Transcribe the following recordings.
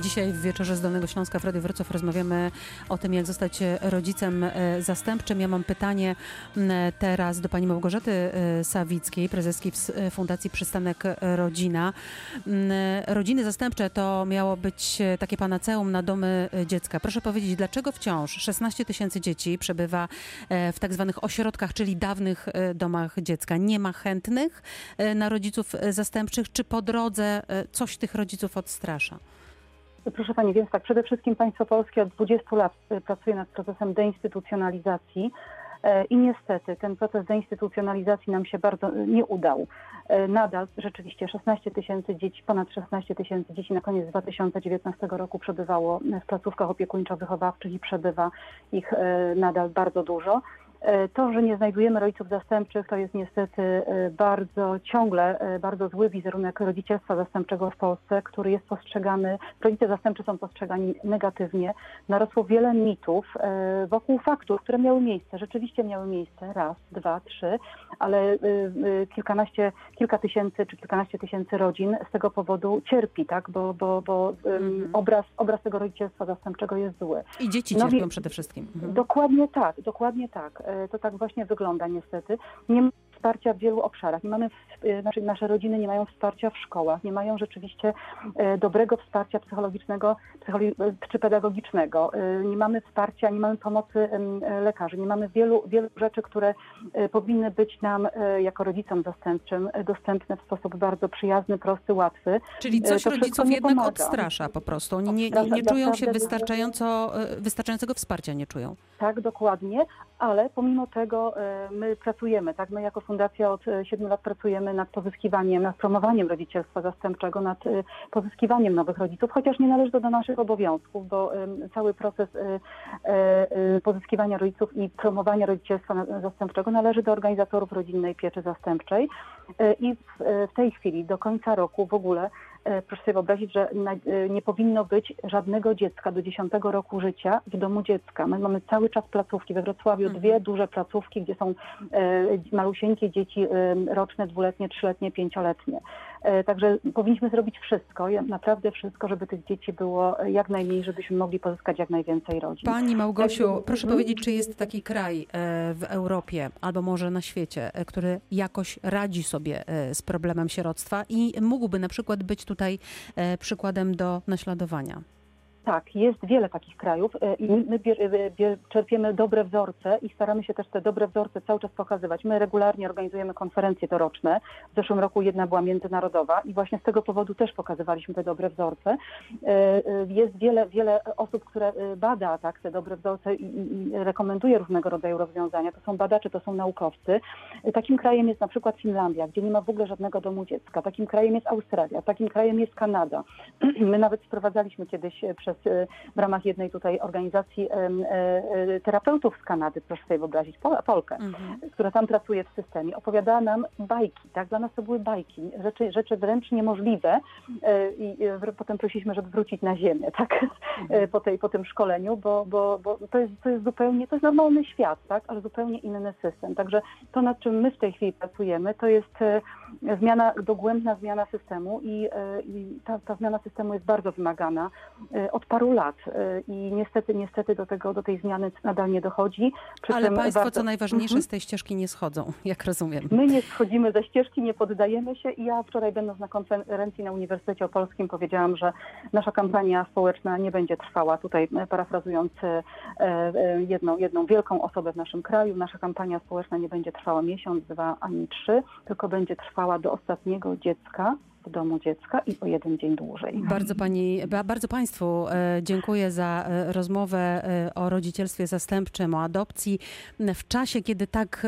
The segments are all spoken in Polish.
Dzisiaj w wieczorze z Dolnego Śląska w Radiu Wrocław rozmawiamy o tym, jak zostać rodzicem e, zastępczym. Ja mam pytanie m, teraz do pani Małgorzaty e, Sawickiej, prezeski e, Fundacji Przystanek Rodzina. Rodziny zastępcze to miało być e, takie panaceum na domy e, dziecka. Proszę powiedzieć, dlaczego wciąż 16 tysięcy dzieci przebywa e, w tak zwanych ośrodkach, czyli dawnych e, domach dziecka? Nie ma chętnych e, na rodziców e, zastępczych, czy po drodze e, coś tych rodziców odstrasza? Proszę Pani, więc tak, przede wszystkim państwo polskie od 20 lat y, pracuje nad procesem deinstytucjonalizacji e, i niestety ten proces deinstytucjonalizacji nam się bardzo y, nie udał. E, Nadal rzeczywiście 16 tysięcy dzieci, ponad 16 tysięcy dzieci na koniec 2019 roku przebywało w placówkach opiekuńczo-wychowawczych i przebywa ich e, nadal bardzo dużo. E, To, że nie znajdujemy rodziców zastępczych, to jest niestety e, bardzo ciągle e, bardzo zły wizerunek rodzicielstwa zastępczego w Polsce, który jest postrzegany, rodzice zastępczy są postrzegani negatywnie. Narosło wiele mitów wokół faktów, które miały miejsce. Rzeczywiście miały miejsce raz, dwa, trzy, ale kilkanaście, kilka tysięcy czy kilkanaście tysięcy rodzin z tego powodu cierpi, tak? bo, bo, bo Mhm. obraz, obraz tego rodzicielstwa zastępczego jest zły. I dzieci No cierpią wie- przede wszystkim. Mhm. Dokładnie tak, dokładnie tak. E, To tak właśnie wygląda niestety. Nie ma wsparcia w wielu obszarach. Nie mamy, e, znaczy nasze rodziny nie mają wsparcia w szkołach, nie mają rzeczywiście e, dobrego wsparcia psychologicznego psycholo- czy pedagogicznego. Nie mamy wsparcia, nie mamy pomocy lekarzy, nie mamy wielu, wielu rzeczy, które powinny być nam jako rodzicom zastępczym dostępne w sposób bardzo przyjazny, prosty, łatwy. Czyli coś to rodziców nie jednak pomaga. odstrasza po prostu. Oni nie, nie, Odstrasza, nie czują się wystarczająco, wystarczającego wsparcia, nie czują. Tak, dokładnie, ale pomimo tego e, my pracujemy, tak, my jako fundacja od e, siedmiu lat pracujemy nad pozyskiwaniem, nad promowaniem rodzicielstwa zastępczego, nad e, pozyskiwaniem nowych rodziców, chociaż nie należy to do naszych obowiązków, bo cały proces e, e, e, pozyskiwania rodziców i promowania rodzicielstwa zastępczego należy do organizatorów rodzinnej pieczy zastępczej. E, i w, e, tej chwili do końca roku w ogóle e, proszę sobie wyobrazić, że e, nie powinno być żadnego dziecka do 10 roku życia w domu dziecka. My mamy cały czas placówki we Wrocławiu, Mhm. dwie duże placówki, gdzie są e, malusieńkie dzieci e, roczne, dwuletnie, trzyletnie, pięcioletnie. E, także powinniśmy zrobić wszystko, naprawdę wszystko, żeby tych dzieci było e, jak najmniej, żebyśmy mogli pozyskać jak najwięcej rodzin. Pani Małgosiu, Mhm. proszę powiedzieć, czy jest taki kraj e, w Europie albo może na świecie, który jakoś radzi sobie z problemem sieroctwa i mógłby na przykład być tutaj przykładem do naśladowania? Tak, jest wiele takich krajów e, i my e, czerpiemy dobre wzorce i staramy się też te dobre wzorce cały czas pokazywać. My regularnie organizujemy konferencje doroczne. W zeszłym roku jedna była międzynarodowa i właśnie z tego powodu też pokazywaliśmy te dobre wzorce. E, Jest wiele, wiele osób, które bada tak, te dobre wzorce i, rekomenduje różnego rodzaju rozwiązania. To są badacze, to są naukowcy. Takim krajem jest na przykład Finlandia, gdzie nie ma w ogóle żadnego domu dziecka. Takim krajem jest Australia, takim krajem jest Kanada. My nawet sprowadzaliśmy kiedyś e, przez, e, w ramach jednej tutaj organizacji e, e, terapeutów z Kanady, proszę sobie wyobrazić, Pol- Polkę, Mhm. która tam pracuje w systemie, opowiadała nam bajki, tak? Dla nas to były bajki, rzeczy, rzeczy wręcz niemożliwe i potem prosiliśmy, żeby wrócić na ziemię, tak? Po, tej, po tym szkoleniu, bo, bo, bo to, jest, to jest zupełnie, to jest normalny świat, tak? Ale zupełnie inny system. Także to, nad czym my w tej chwili pracujemy, to jest zmiana, dogłębna zmiana systemu i, i ta, ta zmiana systemu jest bardzo wymagana e, od paru lat e, i niestety, niestety do tego, do tej zmiany nadal nie dochodzi. Przy Ale państwo, warto- co najważniejsze, Mhm. z tej ścieżki nie schodzą, jak rozumiem. My nie schodzimy ze ścieżki, nie poddajemy się i ja wczoraj będąc na konferencji na Uniwersytecie Opolskim powiedziałam, że nasza kampania społeczna nie będzie trwała, tutaj e, parafrazując e, e, jedną, jedną wielką osobę w naszym kraju, nasza kampania społeczna nie będzie trwała miesiąc, dwa ani trzy, tylko będzie trwała do ostatniego dziecka w domu dziecka i o jeden dzień dłużej. Bardzo pani, ba- bardzo Państwu e, dziękuję za e, rozmowę e, o rodzicielstwie zastępczym, o adopcji. W czasie, kiedy tak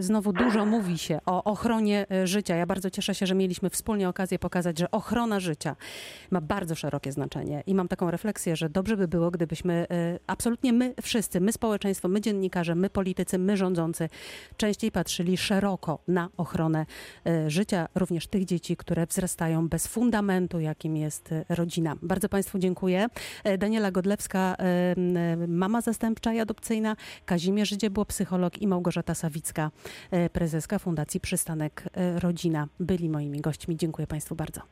znowu dużo mówi się o ochronie życia, ja bardzo cieszę się, że mieliśmy wspólnie okazję pokazać, że ochrona życia ma bardzo szerokie znaczenie i mam taką refleksję, że dobrze by było, gdybyśmy absolutnie my wszyscy, my społeczeństwo, my dziennikarze, my politycy, my rządzący częściej patrzyli szeroko na ochronę życia również tych dzieci, które wzrastają bez fundamentu, jakim jest e, rodzina. Bardzo Państwu dziękuję. E, Daniela Godlewska, e, mama zastępcza i adopcyjna, Kazimierz Dziebło, psycholog i Małgorzata Sawicka, prezeska Fundacji Przystanek Rodzina byli moimi gośćmi. Dziękuję Państwu bardzo.